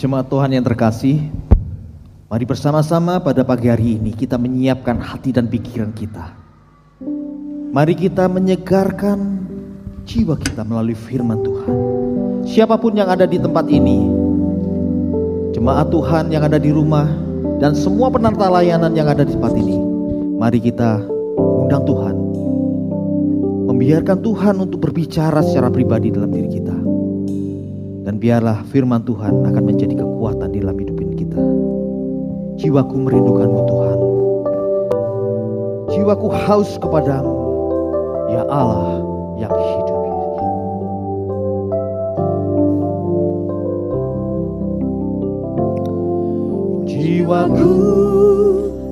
Jemaat Tuhan yang terkasih, mari bersama-sama pada pagi hari ini kita menyiapkan hati dan pikiran kita. Mari kita menyegarkan jiwa kita melalui firman Tuhan. Siapa pun yang ada di tempat ini, jemaat Tuhan yang ada di rumah, dan semua penata layanan yang ada di tempat ini, mari kita undang Tuhan. Membiarkan Tuhan untuk berbicara secara pribadi dalam diri kita. Dan biarlah firman Tuhan akan menjadi kekuatan di dalam hidup kita. Jiwaku merindukanmu Tuhan. Jiwaku haus kepadamu. Ya Allah yang hidup. Jiwaku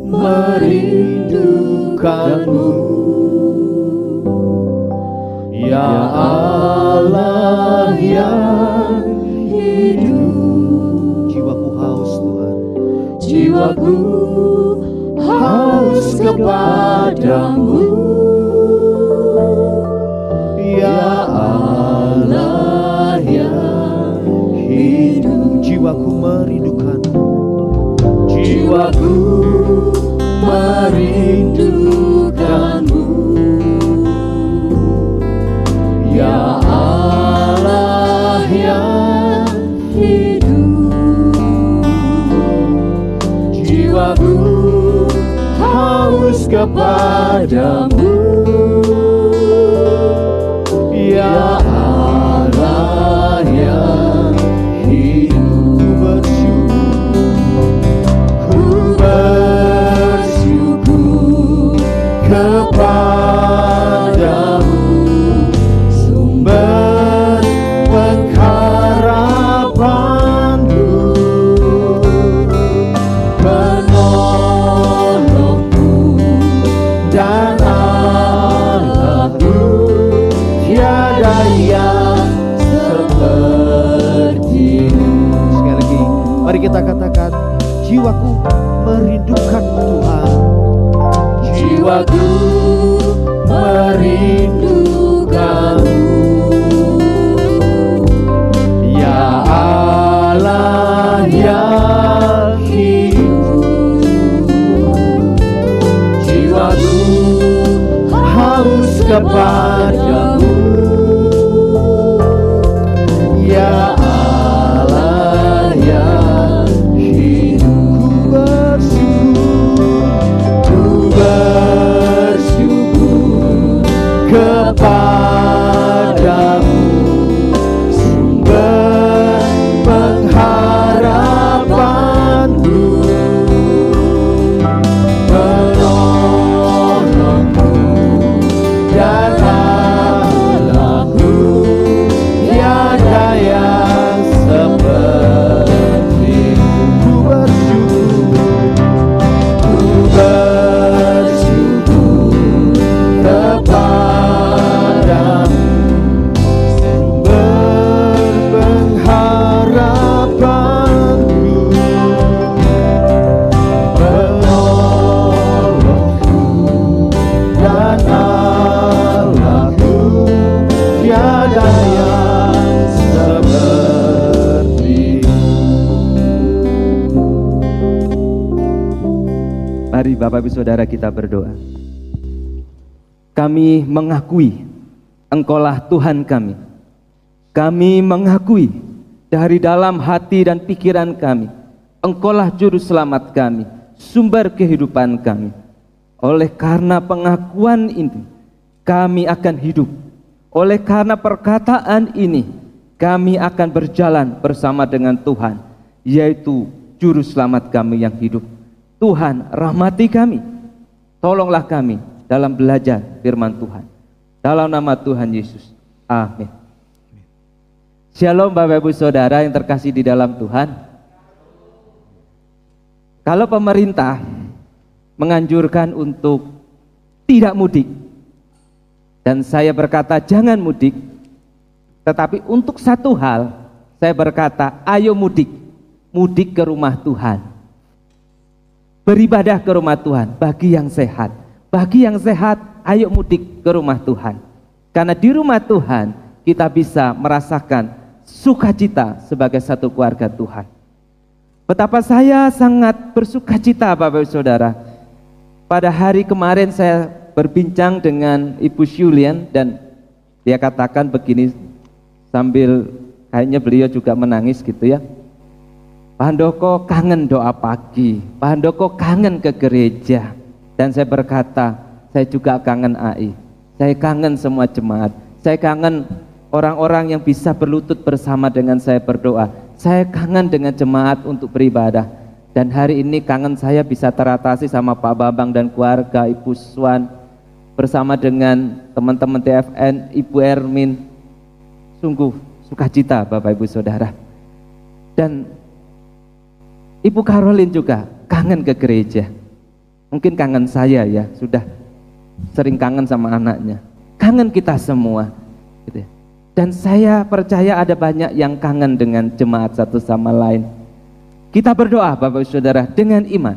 merindukanmu. Ya Allah yang hidup. Jiwaku haus Tuhan. Jiwaku haus kepadamu. Ya Allah yang hidup. Jiwaku merindukan. Jiwaku merindukanmu kepadamu Saudara kita berdoa. Kami mengakui Engkaulah Tuhan kami. Kami mengakui dari dalam hati dan pikiran kami, Engkaulah juru selamat kami, sumber kehidupan kami. Oleh karena pengakuan ini, kami akan hidup. Oleh karena perkataan ini, kami akan berjalan bersama dengan Tuhan, yaitu juru selamat kami yang hidup. Tuhan rahmati kami. Tolonglah kami dalam belajar firman Tuhan. Dalam nama Tuhan Yesus. Amin. Shalom Bapak Ibu Saudara yang terkasih di dalam Tuhan. Kalau pemerintah menganjurkan untuk tidak mudik dan saya berkata jangan mudik, tetapi untuk satu hal saya berkata ayo mudik, mudik ke rumah Tuhan beribadah ke rumah Tuhan bagi yang sehat. Bagi yang sehat, ayo mudik ke rumah Tuhan. Karena di rumah Tuhan kita bisa merasakan sukacita sebagai satu keluarga Tuhan. Betapa saya sangat bersuka cita Bapak Ibu Saudara. Pada hari kemarin saya berbincang dengan Ibu Julian dan dia katakan begini sambil kayaknya beliau juga menangis gitu ya. Pak Handoko kangen doa pagi, Pak Handoko kangen ke gereja. Dan saya berkata, saya juga kangen AI. Saya kangen semua jemaat. Saya kangen orang-orang yang bisa berlutut bersama dengan saya berdoa. Saya kangen dengan jemaat untuk beribadah. Dan hari ini kangen saya bisa teratasi sama Pak Babang dan keluarga, Ibu Swan, bersama dengan teman-teman TFN, Ibu Ermin. Sungguh sukacita Bapak Ibu Saudara. Dan Ibu Caroline juga kangen ke gereja. Mungkin kangen saya ya, sudah sering kangen sama anaknya. Kangen kita semua. Gitu ya. Dan saya percaya ada banyak yang kangen dengan jemaat satu sama lain. Kita berdoa Bapak Ibu Saudara dengan iman.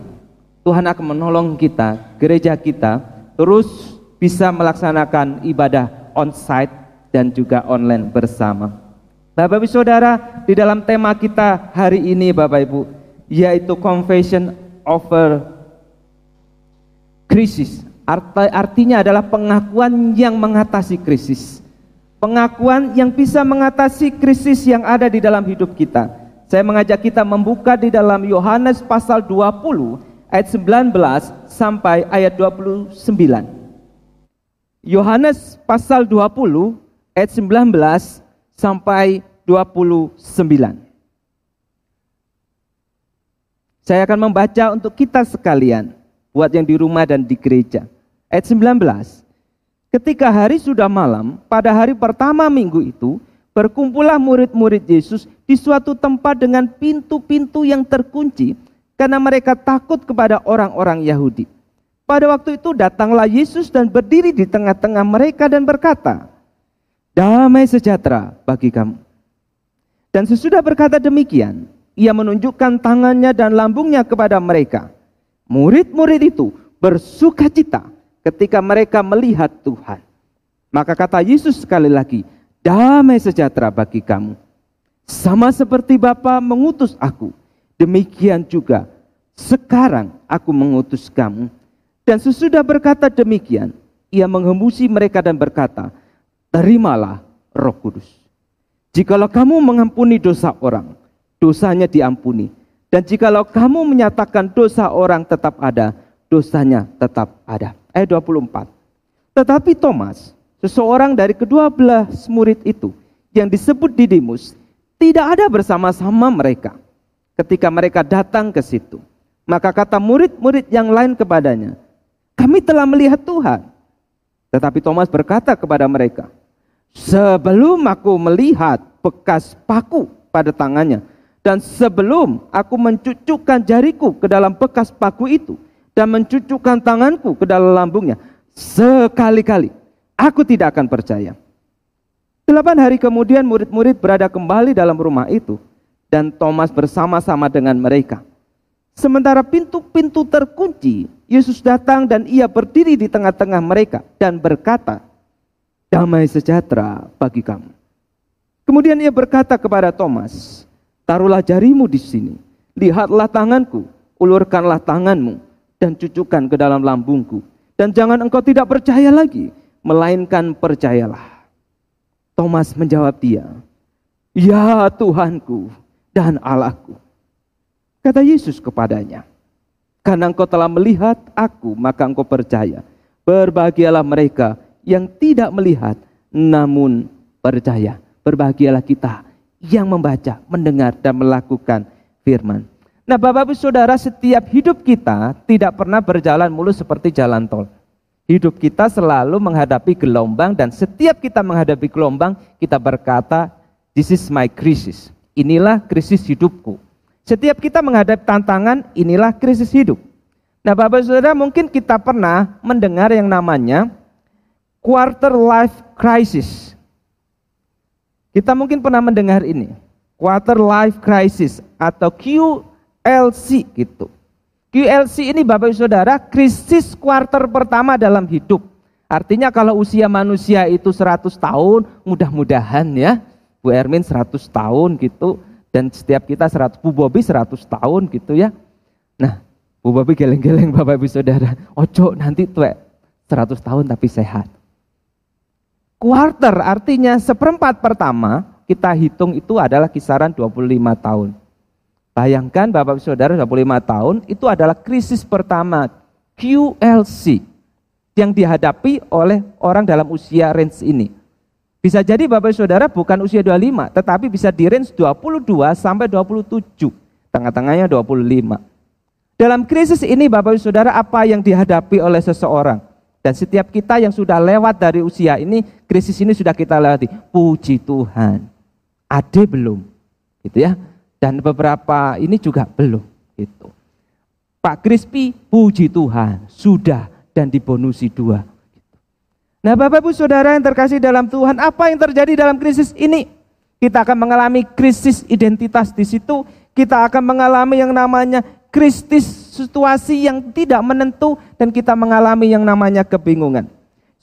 Tuhan akan menolong kita, gereja kita terus bisa melaksanakan ibadah on-site dan juga online bersama. Bapak Ibu Saudara, di dalam tema kita hari ini Bapak Ibu, yaitu confession over krisis. Artinya adalah pengakuan yang mengatasi krisis. Pengakuan yang bisa mengatasi krisis yang ada di dalam hidup kita. Saya mengajak kita membuka di dalam Yohanes pasal 20 ayat 19 sampai ayat 29. Yohanes pasal 20 ayat 19 sampai 29. Saya akan membaca untuk kita sekalian, buat yang di rumah dan di gereja. Ayat 19. Ketika hari sudah malam, pada hari pertama minggu itu, berkumpullah murid-murid Yesus di suatu tempat dengan pintu-pintu yang terkunci karena mereka takut kepada orang-orang Yahudi. Pada waktu itu datanglah Yesus dan berdiri di tengah-tengah mereka dan berkata, "Damai sejahtera bagi kamu." Dan sesudah berkata demikian, ia menunjukkan tangannya dan lambungnya kepada mereka. Murid-murid itu bersuka cita ketika mereka melihat Tuhan. Maka kata Yesus sekali lagi, damai sejahtera bagi kamu. Sama seperti Bapa mengutus aku, demikian juga sekarang aku mengutus kamu. Dan sesudah berkata demikian, ia menghembusi mereka dan berkata, terimalah roh kudus. Jikalau kamu mengampuni dosa orang, dosanya diampuni. Dan jikalau kamu menyatakan dosa orang tetap ada, dosanya tetap ada ayat 24. Tetapi Thomas, seseorang dari kedua belah murid itu yang disebut Didimus, tidak ada bersama-sama mereka ketika mereka datang ke situ. Maka kata murid-murid yang lain kepadanya, kami telah melihat Tuhan. Tetapi Thomas berkata kepada mereka, sebelum aku melihat bekas paku pada tangannya, dan sebelum aku mencucukkan jariku ke dalam bekas paku itu, dan mencucukkan tanganku ke dalam lambungnya. Sekali-kali aku tidak akan percaya. Delapan hari kemudian murid-murid berada kembali dalam rumah itu dan Thomas bersama-sama dengan mereka. Sementara pintu-pintu terkunci, Yesus datang dan ia berdiri di tengah-tengah mereka dan berkata, Damai sejahtera bagi kamu. Kemudian ia berkata kepada Thomas, Taruhlah jarimu di sini, lihatlah tanganku, ulurkanlah tanganmu, dan cucukkan ke dalam lambungku. Dan jangan engkau tidak percaya lagi, melainkan percayalah. Thomas menjawab dia, Ya Tuhanku dan Allahku. Kata Yesus kepadanya, Karena engkau telah melihat aku, maka engkau percaya. Berbahagialah mereka yang tidak melihat, namun percaya. Berbahagialah kita yang membaca, mendengar, dan melakukan firman. Nah Bapak Ibu Saudara setiap hidup kita tidak pernah berjalan mulus seperti jalan tol. Hidup kita selalu menghadapi gelombang dan setiap kita menghadapi gelombang kita berkata this is my crisis. Inilah krisis hidupku. Setiap kita menghadapi tantangan inilah krisis hidup. Nah Bapak Ibu Saudara mungkin kita pernah mendengar yang namanya quarter life crisis. Kita mungkin pernah mendengar ini. Quarter life crisis atau QLC gitu. QLC ini Bapak Ibu Saudara krisis kuarter pertama dalam hidup. Artinya kalau usia manusia itu 100 tahun, mudah-mudahan ya, Bu Ermin 100 tahun gitu, Dan setiap kita 100, Bu Bobi 100 tahun gitu ya. Nah, Bu Bobi geleng-geleng Bapak Ibu Saudara. Ojo nanti tuh 100 tahun tapi sehat. Quarter artinya seperempat pertama kita hitung itu adalah kisaran 25 tahun. Bayangkan Bapak Saudara 25 tahun itu adalah krisis pertama QLC yang dihadapi oleh orang dalam usia range ini. Bisa jadi Bapak Saudara bukan usia 25, tetapi bisa di range 22 sampai 27. Tengah-tengahnya 25. Dalam krisis ini Bapak Saudara apa yang dihadapi oleh seseorang? Dan setiap kita yang sudah lewat dari usia ini, krisis ini sudah kita lewati. Puji Tuhan. Ade belum. Gitu ya. Dan beberapa ini juga belum. Gitu. Pak Krispi, puji Tuhan. Sudah dan dibonusi dua. Nah Bapak Ibu Saudara yang terkasih dalam Tuhan, apa yang terjadi dalam krisis ini? Kita akan mengalami krisis identitas di situ, kita akan mengalami yang namanya krisis situasi yang tidak menentu dan kita mengalami yang namanya kebingungan.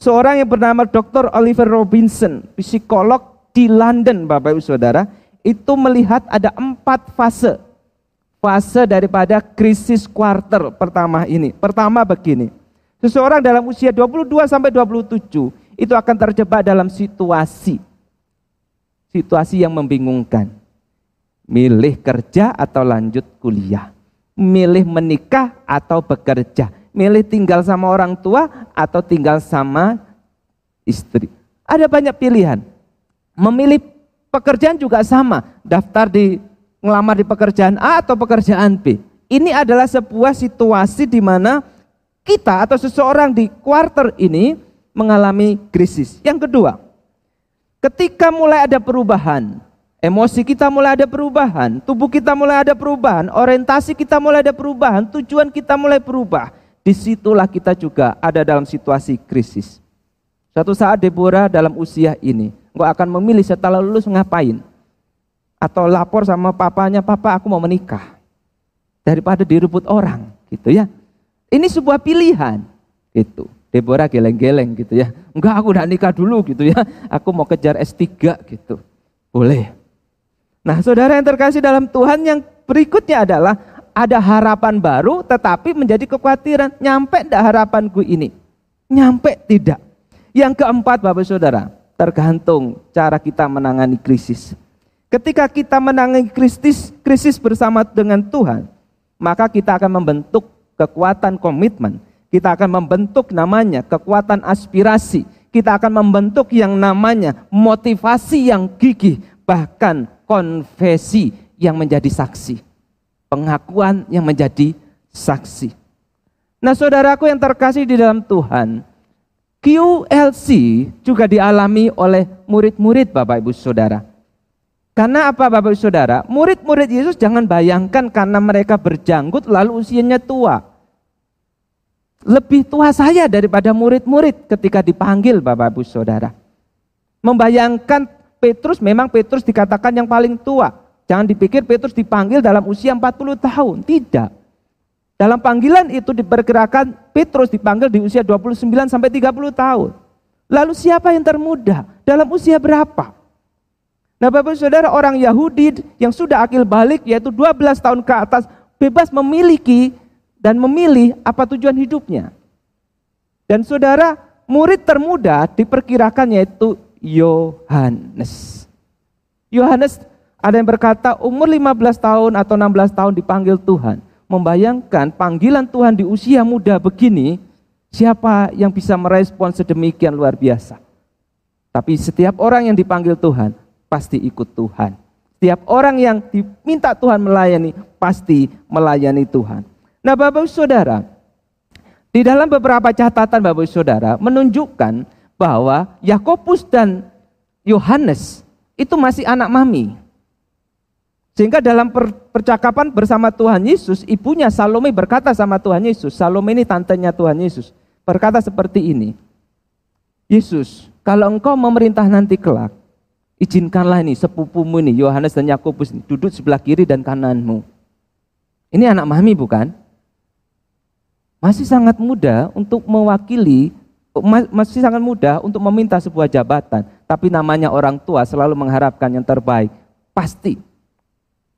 Seorang yang bernama Dr. Oliver Robinson, psikolog di London, Bapak Ibu Saudara, itu melihat ada empat fase. Fase daripada krisis kuarter pertama ini. Pertama begini, Seseorang dalam usia 22 sampai 27 itu akan terjebak dalam situasi situasi yang membingungkan. Milih kerja atau lanjut kuliah. Milih menikah atau bekerja. Milih tinggal sama orang tua atau tinggal sama istri. Ada banyak pilihan. Memilih pekerjaan juga sama. Daftar di ngelamar di pekerjaan A atau pekerjaan B. Ini adalah sebuah situasi di mana kita atau seseorang di kuarter ini mengalami krisis. Yang kedua, ketika mulai ada perubahan, emosi kita mulai ada perubahan, tubuh kita mulai ada perubahan, orientasi kita mulai ada perubahan, tujuan kita mulai berubah. Di situlah kita juga ada dalam situasi krisis. Suatu saat Deborah dalam usia ini, engkau akan memilih setelah lulus ngapain. Atau lapor sama papanya, papa aku mau menikah. Daripada direbut orang, gitu ya. Ini sebuah pilihan gitu. Deborah geleng-geleng gitu ya. Enggak aku udah nikah dulu gitu ya. Aku mau kejar S3 gitu. Boleh. Nah saudara yang terkasih dalam Tuhan yang berikutnya adalah ada harapan baru tetapi menjadi kekhawatiran. Nyampe enggak harapanku ini? Nyampe tidak. Yang keempat Bapak Saudara, tergantung cara kita menangani krisis. Ketika kita menangani krisis, krisis bersama dengan Tuhan, maka kita akan membentuk kekuatan komitmen. Kita akan membentuk namanya kekuatan aspirasi. Kita akan membentuk yang namanya motivasi yang gigih, bahkan konfesi yang menjadi saksi. Pengakuan yang menjadi saksi. Nah saudaraku yang terkasih di dalam Tuhan, QLC juga dialami oleh murid-murid Bapak Ibu Saudara. Karena apa Bapak Ibu Saudara? Murid-murid Yesus jangan bayangkan karena mereka berjanggut lalu usianya tua. Lebih tua saya daripada murid-murid ketika dipanggil Bapak Ibu Saudara. Membayangkan Petrus memang Petrus dikatakan yang paling tua. Jangan dipikir Petrus dipanggil dalam usia 40 tahun. Tidak. Dalam panggilan itu diperkirakan Petrus dipanggil di usia 29 sampai 30 tahun. Lalu siapa yang termuda? Dalam usia berapa? Nah Bapak Saudara orang Yahudi yang sudah akil balik yaitu 12 tahun ke atas bebas memiliki dan memilih apa tujuan hidupnya. Dan saudara murid termuda diperkirakan yaitu Yohanes. Yohanes ada yang berkata umur 15 tahun atau 16 tahun dipanggil Tuhan. Membayangkan panggilan Tuhan di usia muda begini, siapa yang bisa merespon sedemikian luar biasa. Tapi setiap orang yang dipanggil Tuhan pasti ikut Tuhan. Setiap orang yang diminta Tuhan melayani, pasti melayani Tuhan. Nah Bapak Saudara, di dalam beberapa catatan Bapak Saudara menunjukkan bahwa Yakobus dan Yohanes itu masih anak mami. Sehingga dalam percakapan bersama Tuhan Yesus, ibunya Salome berkata sama Tuhan Yesus, Salome ini tantenya Tuhan Yesus, berkata seperti ini, Yesus, kalau engkau memerintah nanti kelak, izinkanlah ini sepupumu ini, Yohanes dan Yakobus duduk sebelah kiri dan kananmu. Ini anak mami bukan? Masih sangat muda untuk mewakili, masih sangat mudah untuk meminta sebuah jabatan. Tapi namanya orang tua selalu mengharapkan yang terbaik. Pasti.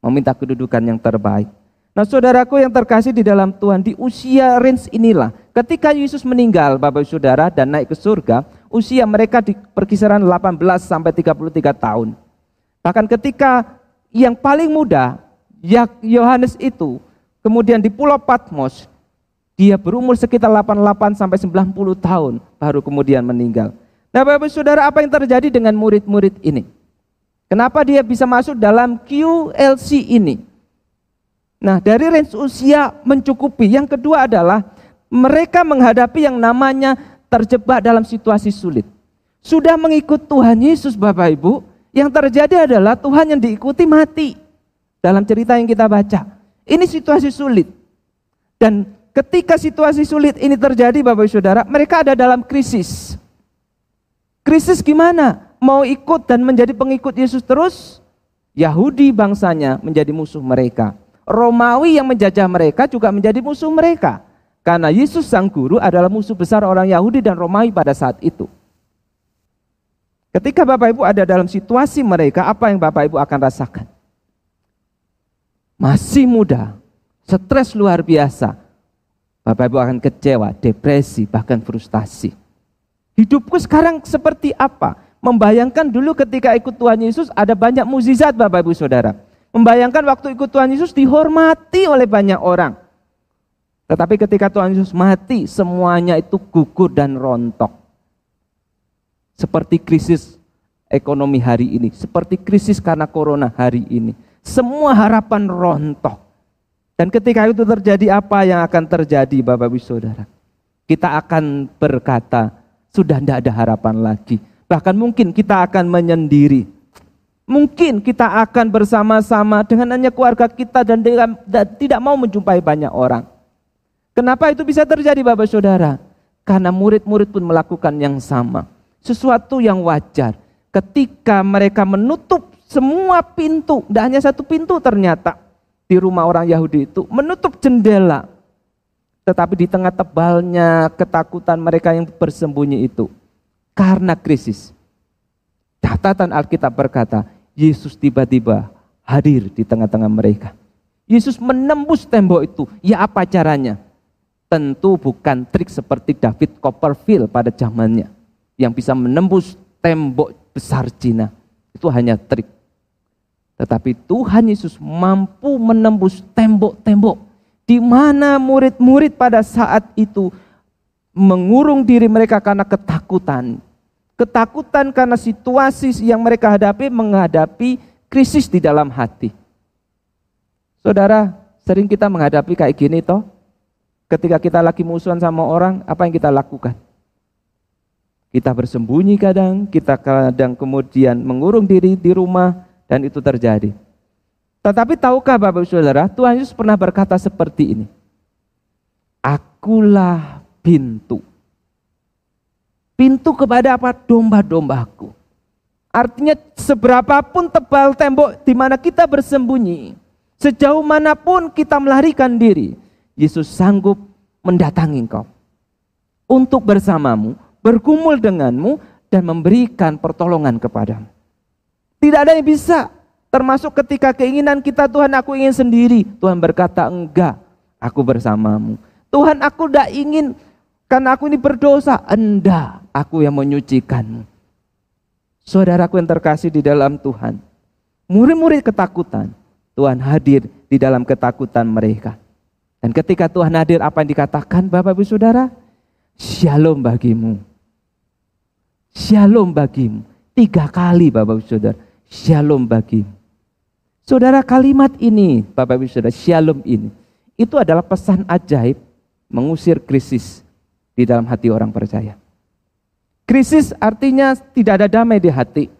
meminta kedudukan yang terbaik. Nah saudaraku yang terkasih di dalam Tuhan, di usia range inilah, ketika Yesus meninggal Bapak Saudara dan naik ke surga, usia mereka di perkisaran 18 sampai 33 tahun. Bahkan ketika yang paling muda, Yohanes itu, kemudian di Pulau Patmos, dia berumur sekitar 88 sampai 90 tahun baru kemudian meninggal. Nah Bapak Saudara apa yang terjadi dengan murid-murid ini? Kenapa dia bisa masuk dalam QLC ini? Nah, dari range usia mencukupi. Yang kedua adalah mereka menghadapi yang namanya terjebak dalam situasi sulit. Sudah mengikut Tuhan Yesus Bapak Ibu, yang terjadi adalah Tuhan yang diikuti mati. Dalam cerita yang kita baca. Ini situasi sulit. Dan ketika situasi sulit ini terjadi Bapak Ibu Saudara, mereka ada dalam krisis. Krisis gimana? Mau ikut dan menjadi pengikut Yesus terus? Yahudi bangsanya menjadi musuh mereka. Romawi yang menjajah mereka juga menjadi musuh mereka. Karena Yesus sang guru adalah musuh besar orang Yahudi dan Romawi pada saat itu. Ketika Bapak Ibu ada dalam situasi mereka, apa yang Bapak Ibu akan rasakan? Masih muda, stres luar biasa. Bapak Ibu akan kecewa, depresi, bahkan frustasi. Hidupku sekarang seperti apa? Membayangkan dulu ketika ikut Tuhan Yesus ada banyak mukjizat Bapak Ibu Saudara. Membayangkan waktu ikut Tuhan Yesus dihormati oleh banyak orang. Tetapi ketika Tuhan Yesus mati, semuanya itu gugur dan rontok. Seperti krisis ekonomi hari ini, seperti krisis karena corona hari ini. Semua harapan rontok. Dan ketika itu terjadi apa yang akan terjadi Bapak Ibu Saudara? Kita akan berkata, sudah tidak ada harapan lagi. Bahkan mungkin kita akan menyendiri Mungkin kita akan bersama-sama dengan hanya keluarga kita dan, tidak mau menjumpai banyak orang. Kenapa itu bisa terjadi Bapak Saudara? Karena murid-murid pun melakukan yang sama. Sesuatu yang wajar. Ketika mereka menutup semua pintu, tidak hanya satu pintu ternyata di rumah orang Yahudi itu, menutup jendela. Tetapi di tengah tebalnya ketakutan mereka yang bersembunyi itu, karena krisis. Catatan Alkitab berkata, Yesus tiba-tiba hadir di tengah-tengah mereka. Yesus menembus tembok itu. Ya apa caranya? Tentu bukan trik seperti David Copperfield pada zamannya. Yang bisa menembus tembok besar Cina. Itu hanya trik. Tetapi Tuhan Yesus mampu menembus tembok-tembok. Di mana murid-murid pada saat itu mengurung diri mereka karena ketakutan Ketakutan karena situasi yang mereka hadapi menghadapi krisis di dalam hati. Saudara, sering kita menghadapi kayak gini toh. Ketika kita lagi musuhan sama orang, apa yang kita lakukan? Kita bersembunyi kadang, kita kadang kemudian mengurung diri di rumah dan itu terjadi. Tetapi tahukah Bapak Saudara, Tuhan Yesus pernah berkata seperti ini. Akulah pintu. Pintu kepada apa? Domba-dombaku. Artinya seberapapun tebal tembok di mana kita bersembunyi, sejauh mana pun kita melarikan diri, Yesus sanggup mendatangi engkau. Untuk bersamamu, bergumul denganmu, dan memberikan pertolongan kepadamu. Tidak ada yang bisa, termasuk ketika keinginan kita, Tuhan aku ingin sendiri. Tuhan berkata, enggak, aku bersamamu. Tuhan aku tidak ingin karena aku ini berdosa. Enda, aku yang menyucikanmu. Saudaraku yang terkasih di dalam Tuhan. Murid-murid ketakutan. Tuhan hadir di dalam ketakutan mereka. Dan ketika Tuhan hadir apa yang dikatakan Bapak Ibu Saudara? Shalom bagimu. Shalom bagimu. Tiga kali Bapak Ibu Saudara. Shalom bagimu. Saudara kalimat ini Bapak Ibu Saudara. Shalom ini. Itu adalah pesan ajaib mengusir krisis di dalam hati orang percaya. Krisis artinya tidak ada damai di hati.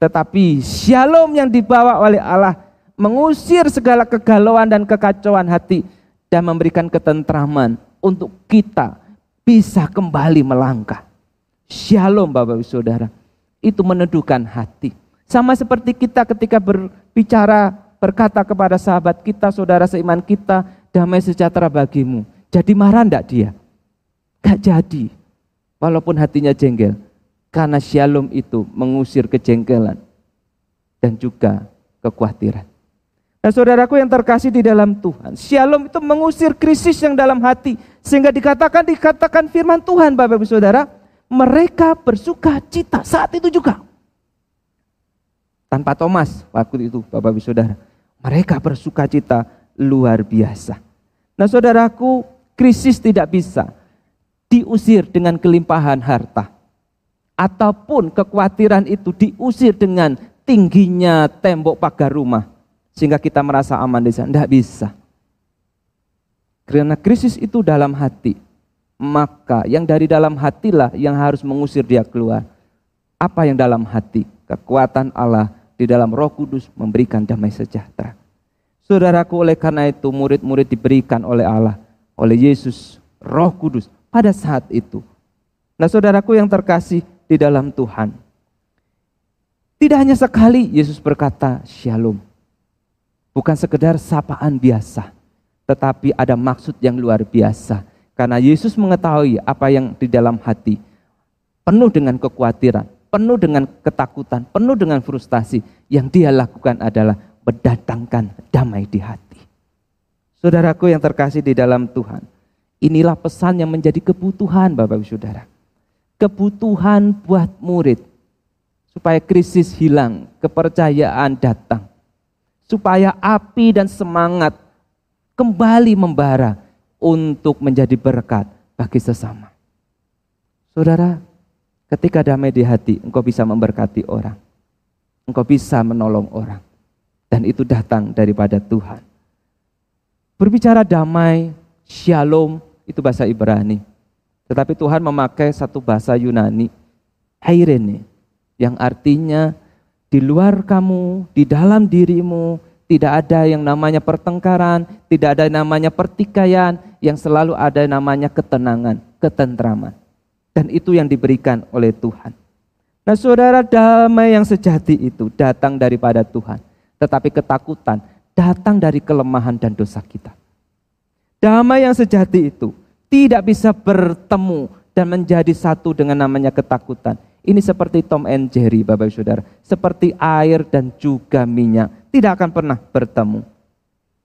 Tetapi shalom yang dibawa oleh Allah mengusir segala kegalauan dan kekacauan hati dan memberikan ketentraman untuk kita bisa kembali melangkah. Shalom Bapak Ibu Saudara. Itu meneduhkan hati. Sama seperti kita ketika berbicara berkata kepada sahabat kita, saudara seiman kita, damai sejahtera bagimu. Jadi marah enggak dia? Gak jadi. Walaupun hatinya jengkel. Karena shalom itu mengusir kejengkelan. Dan juga kekhawatiran. Nah saudaraku yang terkasih di dalam Tuhan. Shalom itu mengusir krisis yang dalam hati. Sehingga dikatakan, dikatakan firman Tuhan Bapak Ibu Saudara. Mereka bersuka cita saat itu juga. Tanpa Thomas waktu itu Bapak Ibu Saudara. Mereka bersuka cita luar biasa. Nah saudaraku krisis tidak bisa diusir dengan kelimpahan harta. Ataupun kekhawatiran itu diusir dengan tingginya tembok pagar rumah. Sehingga kita merasa aman di sana. Tidak bisa. Karena krisis itu dalam hati. Maka yang dari dalam hatilah yang harus mengusir dia keluar. Apa yang dalam hati? Kekuatan Allah di dalam roh kudus memberikan damai sejahtera. Saudaraku oleh karena itu murid-murid diberikan oleh Allah. Oleh Yesus roh kudus pada saat itu. Nah saudaraku yang terkasih di dalam Tuhan. Tidak hanya sekali Yesus berkata shalom. Bukan sekedar sapaan biasa. Tetapi ada maksud yang luar biasa. Karena Yesus mengetahui apa yang di dalam hati. Penuh dengan kekhawatiran, penuh dengan ketakutan, penuh dengan frustasi. Yang dia lakukan adalah mendatangkan damai di hati. Saudaraku yang terkasih di dalam Tuhan. Inilah pesan yang menjadi kebutuhan Bapak Ibu Saudara. Kebutuhan buat murid. Supaya krisis hilang, kepercayaan datang. Supaya api dan semangat kembali membara untuk menjadi berkat bagi sesama. Saudara, ketika damai di hati, engkau bisa memberkati orang. Engkau bisa menolong orang. Dan itu datang daripada Tuhan. Berbicara damai, shalom, itu bahasa Ibrani. Tetapi Tuhan memakai satu bahasa Yunani, Airene, yang artinya di luar kamu, di dalam dirimu, tidak ada yang namanya pertengkaran, tidak ada yang namanya pertikaian, yang selalu ada yang namanya ketenangan, ketentraman. Dan itu yang diberikan oleh Tuhan. Nah saudara damai yang sejati itu datang daripada Tuhan. Tetapi ketakutan datang dari kelemahan dan dosa kita. Damai yang sejati itu tidak bisa bertemu dan menjadi satu dengan namanya ketakutan. Ini seperti Tom and Jerry, Bapak Saudara. Seperti air dan juga minyak. Tidak akan pernah bertemu.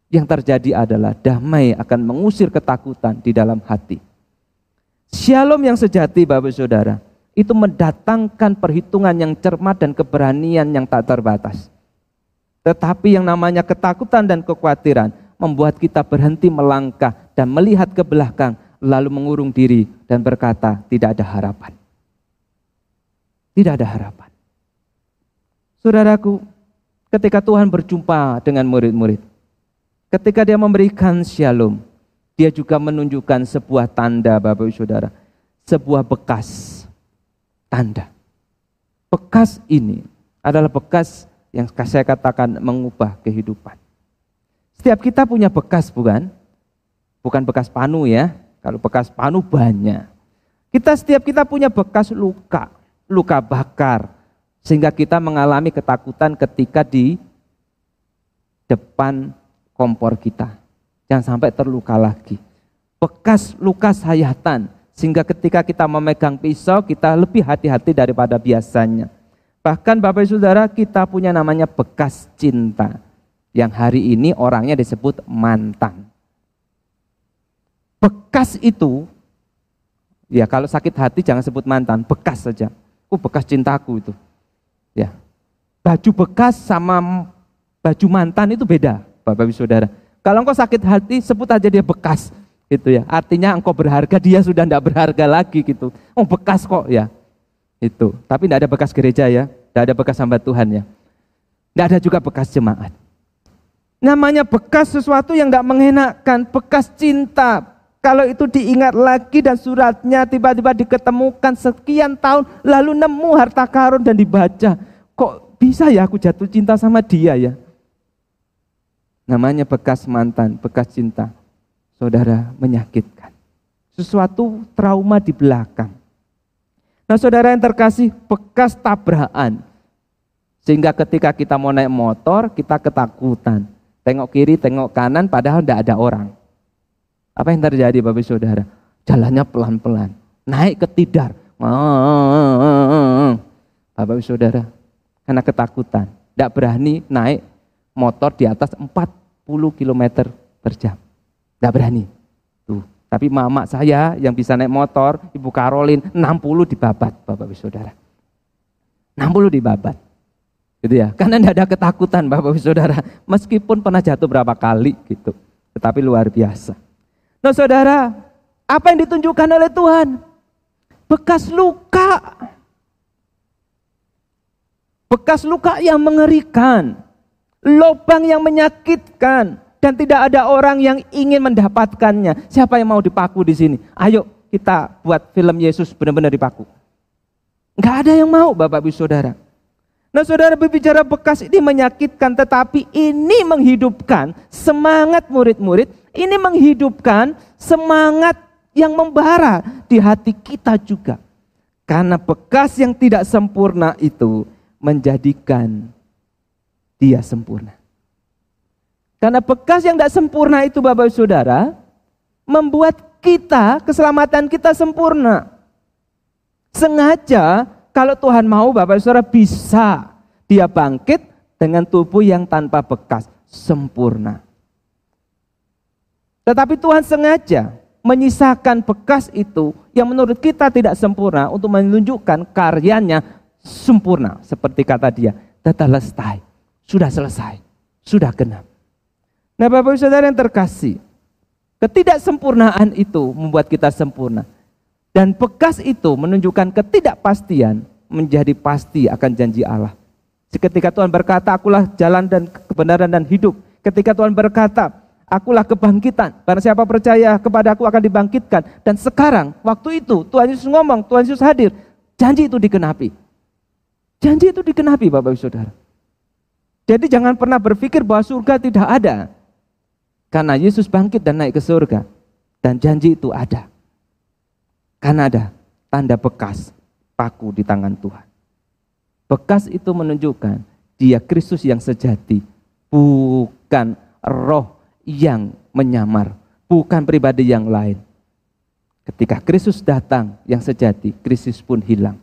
Yang terjadi adalah damai akan mengusir ketakutan di dalam hati. Shalom yang sejati, Bapak Saudara. Itu mendatangkan perhitungan yang cermat dan keberanian yang tak terbatas. Tetapi yang namanya ketakutan dan kekhawatiran membuat kita berhenti melangkah dan melihat ke belakang lalu mengurung diri dan berkata tidak ada harapan. Tidak ada harapan. Saudaraku, ketika Tuhan berjumpa dengan murid-murid, ketika dia memberikan shalom, dia juga menunjukkan sebuah tanda Bapak Ibu Saudara, sebuah bekas tanda. Bekas ini adalah bekas yang saya katakan mengubah kehidupan. Setiap kita punya bekas bukan? Bukan bekas panu ya. Kalau bekas panu banyak. Kita setiap kita punya bekas luka, luka bakar. Sehingga kita mengalami ketakutan ketika di depan kompor kita. Jangan sampai terluka lagi. Bekas luka sayatan. Sehingga ketika kita memegang pisau, kita lebih hati-hati daripada biasanya. Bahkan Bapak Saudara kita punya namanya bekas cinta yang hari ini orangnya disebut mantan. Bekas itu, ya kalau sakit hati jangan sebut mantan, bekas saja. Oh bekas cintaku itu. Ya, baju bekas sama baju mantan itu beda, Bapak Ibu Saudara. Kalau engkau sakit hati, sebut aja dia bekas, gitu ya. Artinya engkau berharga, dia sudah tidak berharga lagi gitu. Oh bekas kok ya, itu. Tapi tidak ada bekas gereja ya, tidak ada bekas hamba Tuhan ya. Tidak ada juga bekas jemaat. Namanya bekas sesuatu yang tidak mengenakan, bekas cinta. Kalau itu diingat lagi dan suratnya tiba-tiba diketemukan sekian tahun, lalu nemu harta karun dan dibaca. Kok bisa ya aku jatuh cinta sama dia ya? Namanya bekas mantan, bekas cinta. Saudara menyakitkan. Sesuatu trauma di belakang. Nah saudara yang terkasih, bekas tabrakan. Sehingga ketika kita mau naik motor, kita ketakutan Tengok kiri, tengok kanan, padahal tidak ada orang. Apa yang terjadi Bapak Saudara? Jalannya pelan-pelan, naik ke tidar. Bapak Saudara, karena ketakutan, tidak berani naik motor di atas 40 km per jam. Nggak berani. Tuh. Tapi mama saya yang bisa naik motor, Ibu Karolin, 60 dibabat, Bapak Ibu Saudara. 60 dibabat. Gitu ya. Karena tidak ada ketakutan Bapak Ibu Saudara. Meskipun pernah jatuh berapa kali gitu. Tetapi luar biasa. Nah saudara, apa yang ditunjukkan oleh Tuhan? Bekas luka. Bekas luka yang mengerikan. Lobang yang menyakitkan. Dan tidak ada orang yang ingin mendapatkannya. Siapa yang mau dipaku di sini? Ayo kita buat film Yesus benar-benar dipaku. Enggak ada yang mau Bapak Ibu Saudara. Nah saudara berbicara bekas ini menyakitkan tetapi ini menghidupkan semangat murid-murid. Ini menghidupkan semangat yang membara di hati kita juga. Karena bekas yang tidak sempurna itu menjadikan dia sempurna. Karena bekas yang tidak sempurna itu Bapak Ibu Saudara membuat kita, keselamatan kita sempurna. Sengaja kalau Tuhan mau Bapak Saudara bisa dia bangkit dengan tubuh yang tanpa bekas, sempurna. Tetapi Tuhan sengaja menyisakan bekas itu yang menurut kita tidak sempurna untuk menunjukkan karyanya sempurna. Seperti kata dia, tetelestai, sudah selesai, sudah genap. Nah Bapak Saudara yang terkasih, ketidaksempurnaan itu membuat kita sempurna. Dan bekas itu menunjukkan ketidakpastian menjadi pasti akan janji Allah. Ketika Tuhan berkata, akulah jalan dan kebenaran dan hidup. Ketika Tuhan berkata, akulah kebangkitan. Karena siapa percaya kepada aku akan dibangkitkan. Dan sekarang, waktu itu Tuhan Yesus ngomong, Tuhan Yesus hadir. Janji itu dikenapi. Janji itu dikenapi Bapak Ibu Saudara. Jadi jangan pernah berpikir bahwa surga tidak ada. Karena Yesus bangkit dan naik ke surga. Dan janji itu ada. Karena ada tanda bekas paku di tangan Tuhan. Bekas itu menunjukkan dia Kristus yang sejati, bukan roh yang menyamar, bukan pribadi yang lain. Ketika Kristus datang yang sejati, krisis pun hilang.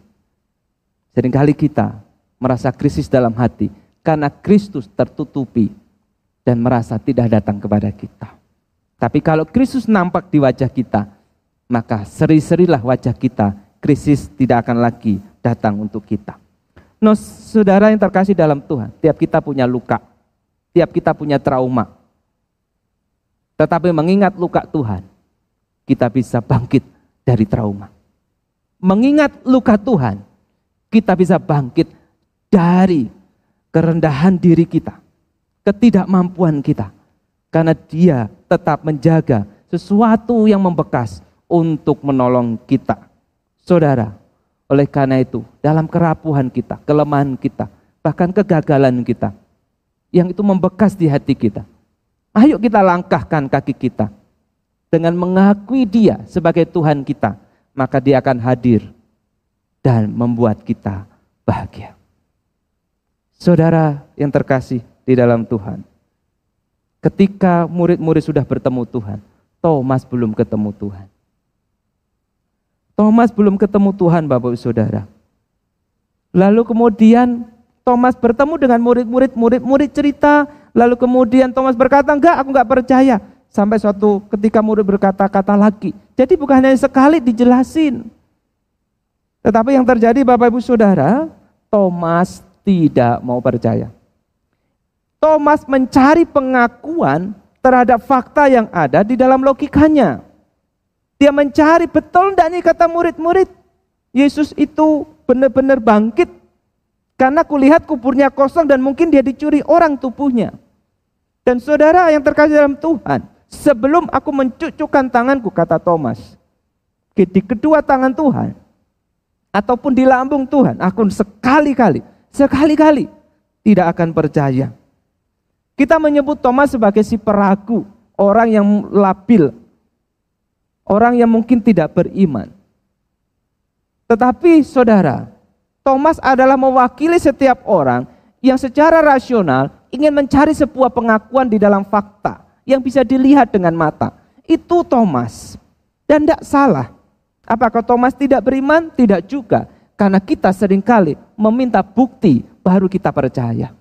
Seringkali kita merasa krisis dalam hati karena Kristus tertutupi dan merasa tidak datang kepada kita. Tapi kalau Kristus nampak di wajah kita, maka seri-serilah wajah kita, krisis tidak akan lagi datang untuk kita. No, saudara yang terkasih dalam Tuhan, tiap kita punya luka, tiap kita punya trauma. Tetapi mengingat luka Tuhan, kita bisa bangkit dari trauma. Mengingat luka Tuhan, kita bisa bangkit dari kerendahan diri kita, ketidakmampuan kita. Karena dia tetap menjaga sesuatu yang membekas untuk menolong kita. Saudara, oleh karena itu, dalam kerapuhan kita, kelemahan kita, bahkan kegagalan kita, yang itu membekas di hati kita. Ayo kita langkahkan kaki kita dengan mengakui Dia sebagai Tuhan kita, maka Dia akan hadir dan membuat kita bahagia. Saudara yang terkasih di dalam Tuhan, ketika murid-murid sudah bertemu Tuhan, Thomas belum ketemu Tuhan. Thomas belum ketemu Tuhan Bapak Ibu Saudara. Lalu kemudian Thomas bertemu dengan murid-murid, murid-murid cerita, lalu kemudian Thomas berkata, enggak aku enggak percaya. Sampai suatu ketika murid berkata-kata lagi. Jadi bukan hanya sekali dijelasin. Tetapi yang terjadi Bapak Ibu Saudara, Thomas tidak mau percaya. Thomas mencari pengakuan terhadap fakta yang ada di dalam logikanya. Dia mencari betul enggak nih kata murid-murid. Yesus itu benar-benar bangkit. Karena kulihat kuburnya kosong dan mungkin dia dicuri orang tubuhnya. Dan saudara yang terkasih dalam Tuhan, sebelum aku mencucukkan tanganku, kata Thomas, di kedua tangan Tuhan, ataupun di lambung Tuhan, aku sekali-kali, sekali-kali tidak akan percaya. Kita menyebut Thomas sebagai si peragu, orang yang labil, orang yang mungkin tidak beriman. Tetapi saudara, Thomas adalah mewakili setiap orang yang secara rasional ingin mencari sebuah pengakuan di dalam fakta yang bisa dilihat dengan mata. Itu Thomas. Dan tidak salah. Apakah Thomas tidak beriman? Tidak juga. Karena kita sering kali meminta bukti baru kita percaya.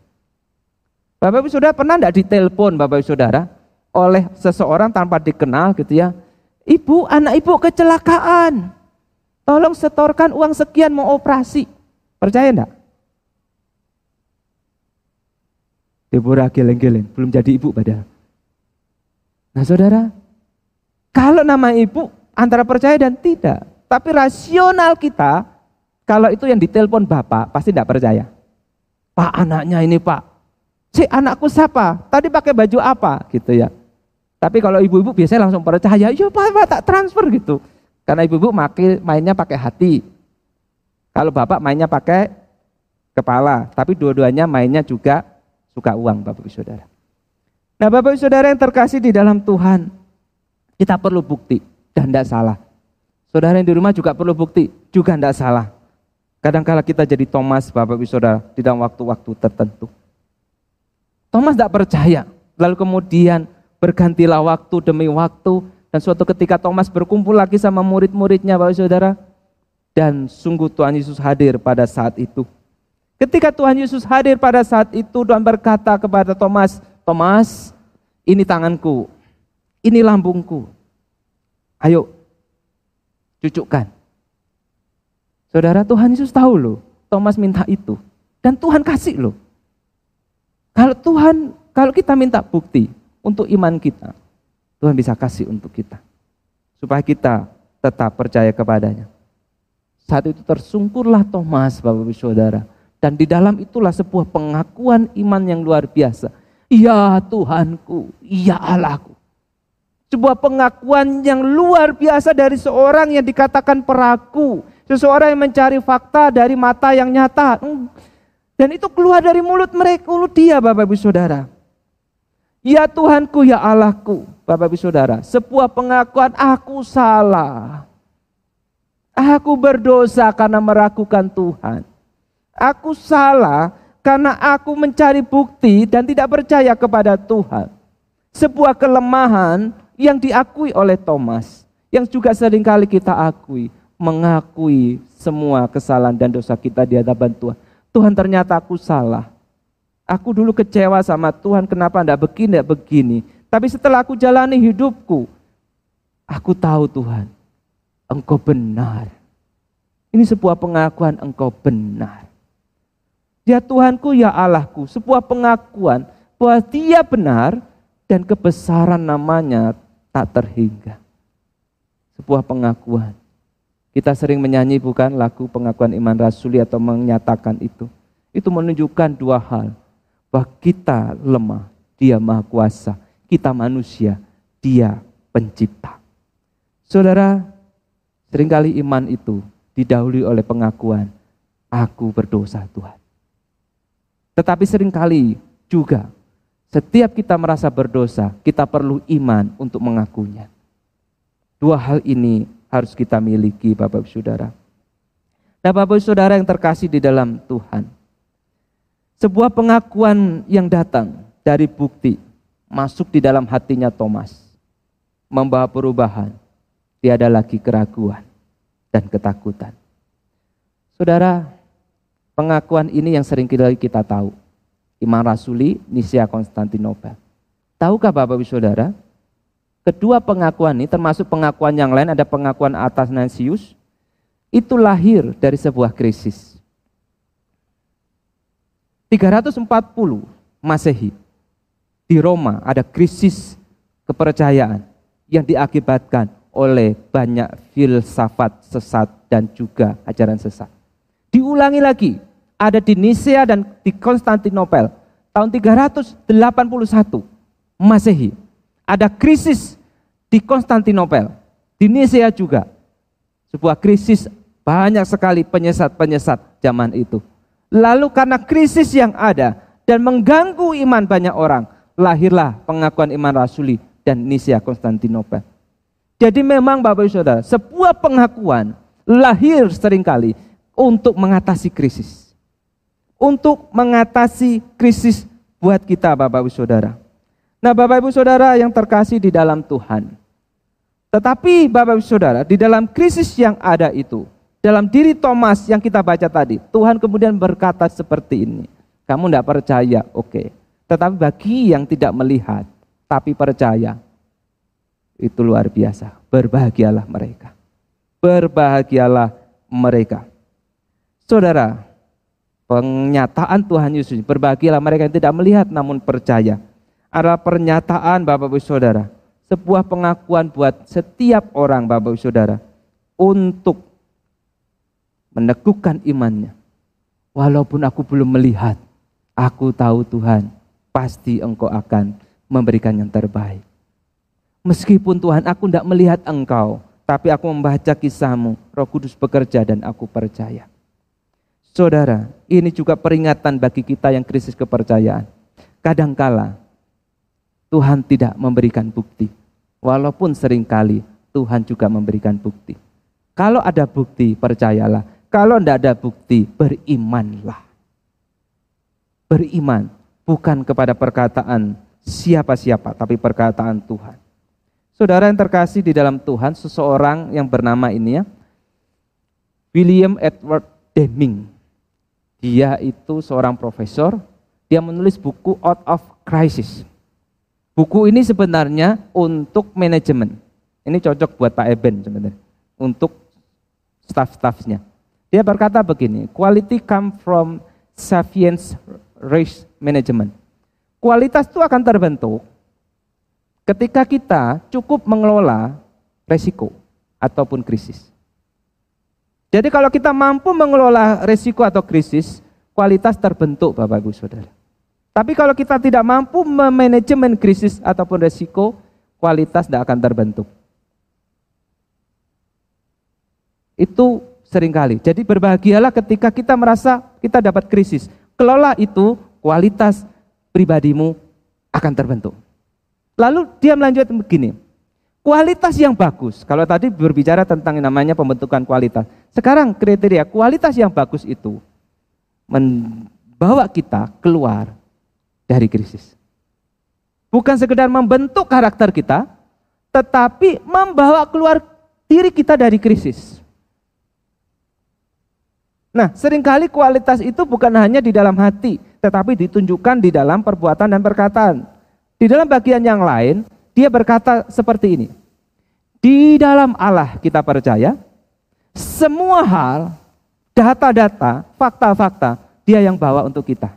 Bapak Ibu Saudara pernah enggak ditelepon Bapak Ibu Saudara oleh seseorang tanpa dikenal gitu ya. Ibu, anak ibu kecelakaan. Tolong setorkan uang sekian mau operasi. Percaya enggak? Deborah geleng-geleng, belum jadi ibu padahal. Nah saudara, kalau nama ibu antara percaya dan tidak. Tapi rasional kita, kalau itu yang ditelepon bapak, pasti tidak percaya. Pak anaknya ini pak, si anakku siapa? Tadi pakai baju apa? Gitu ya. Tapi kalau ibu-ibu biasanya langsung percaya, ya pak, pak tak transfer gitu. Karena ibu-ibu mainnya pakai hati. Kalau bapak mainnya pakai kepala, tapi dua-duanya mainnya juga suka uang Bapak Ibu Saudara. Nah Bapak Ibu Saudara yang terkasih di dalam Tuhan, kita perlu bukti dan tidak salah. Saudara yang di rumah juga perlu bukti, juga tidak salah. Kadang-kala kita jadi Thomas Bapak Ibu Saudara di dalam waktu-waktu tertentu. Thomas tidak percaya, lalu kemudian bergantilah waktu demi waktu, dan suatu ketika Thomas berkumpul lagi sama murid-muridnya Bapak Saudara, dan sungguh Tuhan Yesus hadir pada saat itu. Ketika Tuhan Yesus hadir pada saat itu, Tuhan berkata kepada Thomas, Thomas, ini tanganku, ini lambungku. Ayo, cucukkan. Saudara, Tuhan Yesus tahu loh, Thomas minta itu. Dan Tuhan kasih loh. Kalau Tuhan, kalau kita minta bukti untuk iman kita, Tuhan bisa kasih untuk kita. Supaya kita tetap percaya kepadanya. Saat itu tersungkurlah Thomas, Bapak Ibu Saudara. Dan di dalam itulah sebuah pengakuan iman yang luar biasa. Ya Tuhanku, ya Allahku. Sebuah pengakuan yang luar biasa dari seorang yang dikatakan peraku. Seseorang yang mencari fakta dari mata yang nyata. Hmm. Dan itu keluar dari mulut mereka, mulut dia Bapak Ibu Saudara. Ya Tuhanku, ya Allahku, Bapak Ibu Saudara. Sebuah pengakuan aku salah. Aku berdosa karena meragukan Tuhan. Aku salah karena aku mencari bukti dan tidak percaya kepada Tuhan. Sebuah kelemahan yang diakui oleh Thomas, yang juga sering kali kita akui, mengakui semua kesalahan dan dosa kita di hadapan Tuhan. Tuhan ternyata aku salah. Aku dulu kecewa sama Tuhan, kenapa tidak begini, tidak begini. Tapi setelah aku jalani hidupku, aku tahu Tuhan, engkau benar. Ini sebuah pengakuan engkau benar. Ya Tuhanku, ya Allahku, sebuah pengakuan bahwa dia benar dan kebesaran namanya tak terhingga. Sebuah pengakuan. Kita sering menyanyi bukan lagu pengakuan iman rasuli atau menyatakan itu. Itu menunjukkan dua hal. Bahwa kita lemah, dia maha kuasa. Kita manusia, dia pencipta. Saudara, sering kali iman itu didahului oleh pengakuan, aku berdosa Tuhan. Tetapi sering kali juga setiap kita merasa berdosa, kita perlu iman untuk mengakunya. Dua hal ini harus kita miliki Bapak Ibu Saudara. Nah Bapak Ibu Saudara yang terkasih di dalam Tuhan. Sebuah pengakuan yang datang dari bukti masuk di dalam hatinya Thomas, membawa perubahan. Tiada lagi keraguan dan ketakutan. Saudara, pengakuan ini yang sering kita tahu. Imam Rasuli, Nisia Konstantinopel. Tahukah Bapak Ibu Saudara? Kedua pengakuan ini termasuk pengakuan yang lain ada pengakuan atas Nansius itu lahir dari sebuah krisis. 340 Masehi di Roma ada krisis kepercayaan yang diakibatkan oleh banyak filsafat sesat dan juga ajaran sesat. Diulangi lagi, ada di Nisea dan di Konstantinopel tahun 381 Masehi. Ada krisis di Konstantinopel, di Nisea juga. Sebuah krisis banyak sekali penyesat-penyesat zaman itu. Lalu karena krisis yang ada dan mengganggu iman banyak orang, lahirlah pengakuan iman rasuli dan Nisia Konstantinopel. Jadi memang Bapak Ibu Saudara, sebuah pengakuan lahir sering kali untuk mengatasi krisis. Untuk mengatasi krisis buat kita Bapak Ibu Saudara. Nah Bapak Ibu Saudara yang terkasih di dalam Tuhan. Tetapi Bapak Ibu Saudara, di dalam krisis yang ada itu, dalam diri Thomas yang kita baca tadi, Tuhan kemudian berkata seperti ini. Kamu tidak percaya, oke. Okay. Tetapi bagi yang tidak melihat, tapi percaya, itu luar biasa. Berbahagialah mereka. Berbahagialah mereka. Saudara, pernyataan Tuhan Yesus, berbahagialah mereka yang tidak melihat namun percaya. Adalah pernyataan Bapak Ibu Saudara. Sebuah pengakuan buat setiap orang Bapak Ibu Saudara. Untuk meneguhkan imannya. Walaupun aku belum melihat, aku tahu Tuhan, pasti engkau akan memberikan yang terbaik. Meskipun Tuhan aku tidak melihat engkau, tapi aku membaca kisahmu, roh kudus bekerja dan aku percaya. Saudara, ini juga peringatan bagi kita yang krisis kepercayaan. Kadangkala Tuhan tidak memberikan bukti. Walaupun sering kali Tuhan juga memberikan bukti. Kalau ada bukti, percayalah. Kalau tidak ada bukti, berimanlah. Beriman bukan kepada perkataan siapa-siapa, tapi perkataan Tuhan. Saudara yang terkasih di dalam Tuhan, seseorang yang bernama ini ya, William Edward Deming. Dia itu seorang profesor, dia menulis buku Out of Crisis. Buku ini sebenarnya untuk manajemen. Ini cocok buat Pak Eben sebenarnya. Untuk staff-staffnya. Dia berkata begini, quality come from sufficient risk management. Kualitas itu akan terbentuk ketika kita cukup mengelola resiko ataupun krisis. Jadi kalau kita mampu mengelola resiko atau krisis, kualitas terbentuk Bapak Ibu Saudara. Tapi kalau kita tidak mampu memanajemen krisis ataupun resiko, kualitas tidak akan terbentuk. Itu sering kali. Jadi berbahagialah ketika kita merasa kita dapat krisis. Kelola itu, kualitas pribadimu akan terbentuk. Lalu dia melanjutkan begini, kualitas yang bagus. Kalau tadi berbicara tentang namanya pembentukan kualitas. Sekarang kriteria kualitas yang bagus itu membawa kita keluar dari krisis. Bukan sekedar membentuk karakter kita, tetapi membawa keluar diri kita dari krisis. Nah, sering kali kualitas itu bukan hanya di dalam hati, tetapi ditunjukkan di dalam perbuatan dan perkataan. Di dalam bagian yang lain, dia berkata seperti ini. Di dalam Allah kita percaya, semua hal, data-data, fakta-fakta, dia yang bawa untuk kita.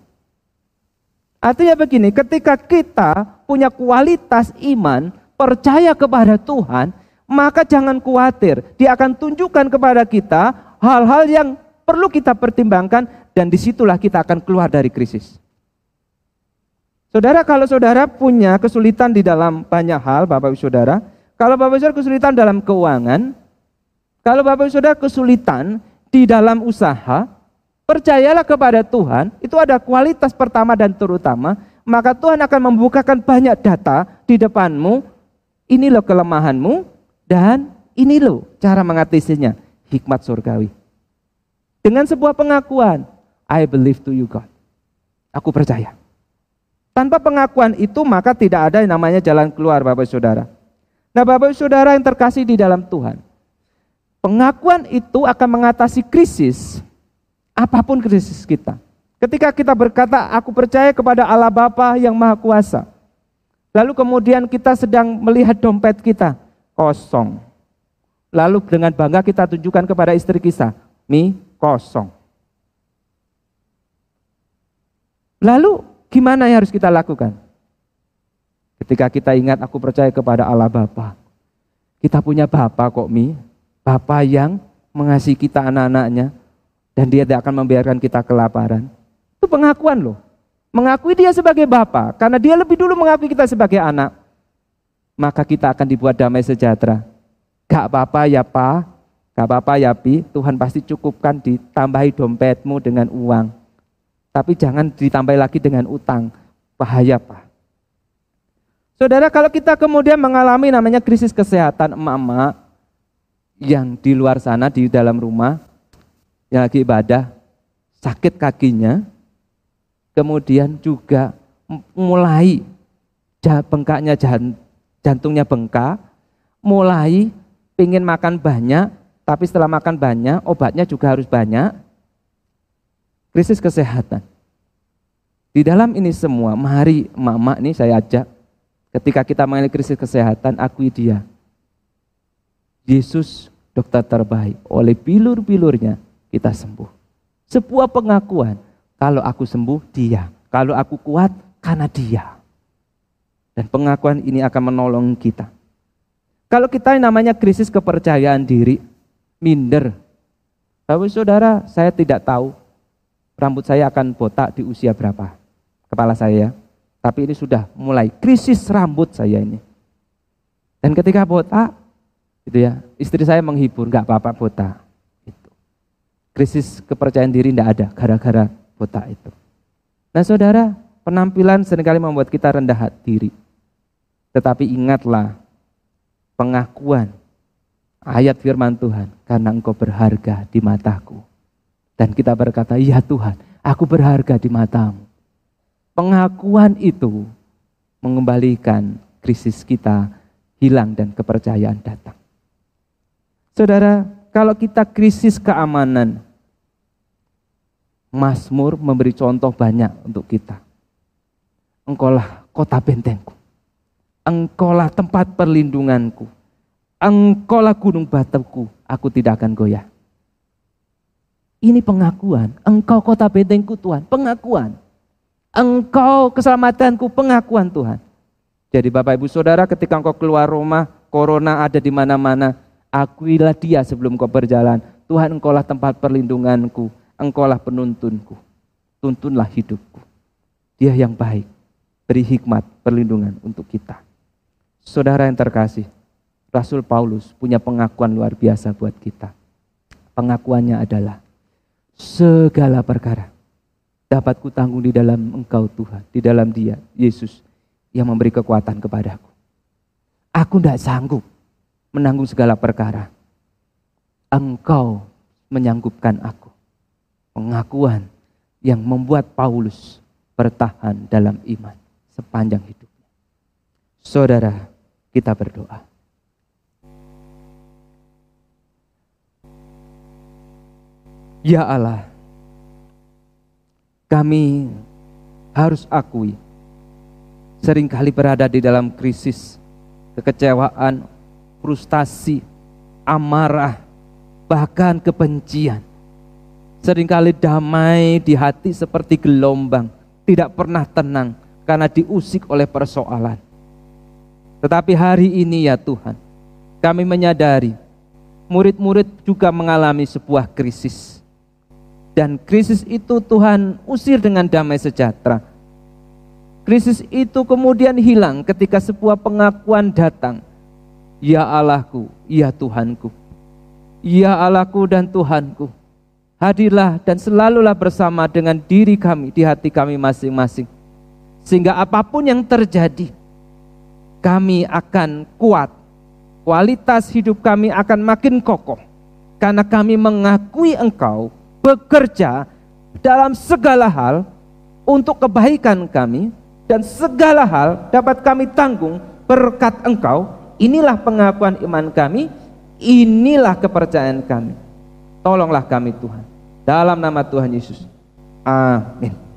Artinya begini, ketika kita punya kualitas iman, percaya kepada Tuhan, maka jangan khawatir. Dia akan tunjukkan kepada kita hal-hal yang perlu kita pertimbangkan dan di situlah kita akan keluar dari krisis. Saudara, kalau saudara punya kesulitan di dalam banyak hal, Bapak Ibu Saudara, kalau Bapak Ibu Saudara kesulitan dalam keuangan, kalau Bapak Ibu Saudara kesulitan di dalam usaha, percayalah kepada Tuhan, itu ada kualitas pertama dan terutama, maka Tuhan akan membukakan banyak data di depanmu, ini loh kelemahanmu, dan ini loh cara mengatasinya, hikmat surgawi. Dengan sebuah pengakuan, I believe to you God. Aku percaya. Tanpa pengakuan itu maka tidak ada yang namanya jalan keluar Bapak Saudara. Nah Bapak Saudara yang terkasih di dalam Tuhan. Pengakuan itu akan mengatasi krisis, apa pun krisis kita. Ketika kita berkata, aku percaya kepada Allah Bapa yang Maha Kuasa. Lalu kemudian kita sedang melihat dompet kita, kosong. Lalu dengan bangga kita tunjukkan kepada istri kita, Mi, kosong. Lalu gimana yang harus kita lakukan? Ketika kita ingat aku percaya kepada Allah Bapa. Kita punya Bapa kok Mi, Bapa yang mengasihi kita anak-anaknya dan dia tidak akan membiarkan kita kelaparan. Itu pengakuan loh. Mengakui dia sebagai Bapa karena dia lebih dulu mengakui kita sebagai anak. Maka kita akan dibuat damai sejahtera. Gak apa-apa ya Pak, Gak apa-apa ya Pi, Tuhan pasti cukupkan ditambahi dompetmu dengan uang. Tapi jangan ditambah lagi dengan utang. Bahaya Pak. Saudara kalau kita kemudian mengalami namanya krisis kesehatan emak-emak yang di luar sana di dalam rumah yang lagi ibadah sakit kakinya kemudian juga mulai bengkaknya jantungnya bengkak mulai ingin makan banyak tapi setelah makan banyak, obatnya juga harus banyak. Krisis kesehatan. Di dalam ini semua, mari mama ini saya ajak, ketika kita mengalami krisis kesehatan, akui dia. Yesus dokter terbaik, oleh bilur-bilurnya kita sembuh. Sebuah pengakuan, kalau aku sembuh dia, kalau aku kuat karena dia. Dan pengakuan ini akan menolong kita. Kalau kita yang namanya krisis kepercayaan diri, minder. Tapi saudara, saya tidak tahu rambut saya akan botak di usia berapa kepala saya. Tapi ini sudah mulai krisis rambut saya ini. Dan ketika botak, gitu ya, istri saya menghibur, nggak apa-apa botak. Krisis kepercayaan diri tidak ada gara-gara botak itu. Nah saudara, penampilan sering kali membuat kita rendah hati. Tetapi ingatlah pengakuan ayat firman Tuhan, karena engkau berharga di mataku. Dan kita berkata, iya Tuhan, aku berharga di matamu. Pengakuan itu mengembalikan krisis kita hilang dan kepercayaan datang. Saudara, kalau kita krisis keamanan, Mazmur memberi contoh banyak untuk kita. Engkaulah kota bentengku. Engkaulah tempat perlindunganku. Engkaulah gunung batuku, aku tidak akan goyah. Ini pengakuan, engkau kota bentengku Tuhan, pengakuan. Engkau keselamatanku, pengakuan Tuhan. Jadi Bapak Ibu Saudara ketika engkau keluar rumah, corona ada di mana-mana, akuilah dia sebelum kau berjalan. Tuhan engkaulah tempat perlindunganku, engkaulah penuntunku. Tuntunlah hidupku. Dia yang baik, beri hikmat, perlindungan untuk kita. Saudara yang terkasih, Rasul Paulus punya pengakuan luar biasa buat kita. Pengakuannya adalah segala perkara dapat kutanggung di dalam engkau Tuhan, di dalam dia, Yesus, yang memberi kekuatan kepadaku. Aku tidak sanggup menanggung segala perkara. Engkau menyanggupkan aku. Pengakuan yang membuat Paulus bertahan dalam iman sepanjang hidupnya. Saudara, kita berdoa. Ya Allah, kami harus akui sering kali berada di dalam krisis, kekecewaan, frustasi, amarah, bahkan kebencian. Seringkali damai di hati seperti gelombang, tidak pernah tenang karena diusik oleh persoalan. Tetapi hari ini ya Tuhan, kami menyadari murid-murid juga mengalami sebuah krisis dan krisis itu Tuhan usir dengan damai sejahtera. Krisis itu kemudian hilang ketika sebuah pengakuan datang. Ya Allahku, ya Tuhanku. Ya Allahku dan Tuhanku. Hadirlah dan selalulah bersama dengan diri kami di hati kami masing-masing. Sehingga apa pun yang terjadi, kami akan kuat. Kualitas hidup kami akan makin kokoh. Karena kami mengakui engkau bekerja dalam segala hal untuk kebaikan kami dan segala hal dapat kami tanggung berkat engkau inilah pengakuan iman kami inilah kepercayaan kami. Tolonglah kami Tuhan. Dalam nama Tuhan Yesus. Amin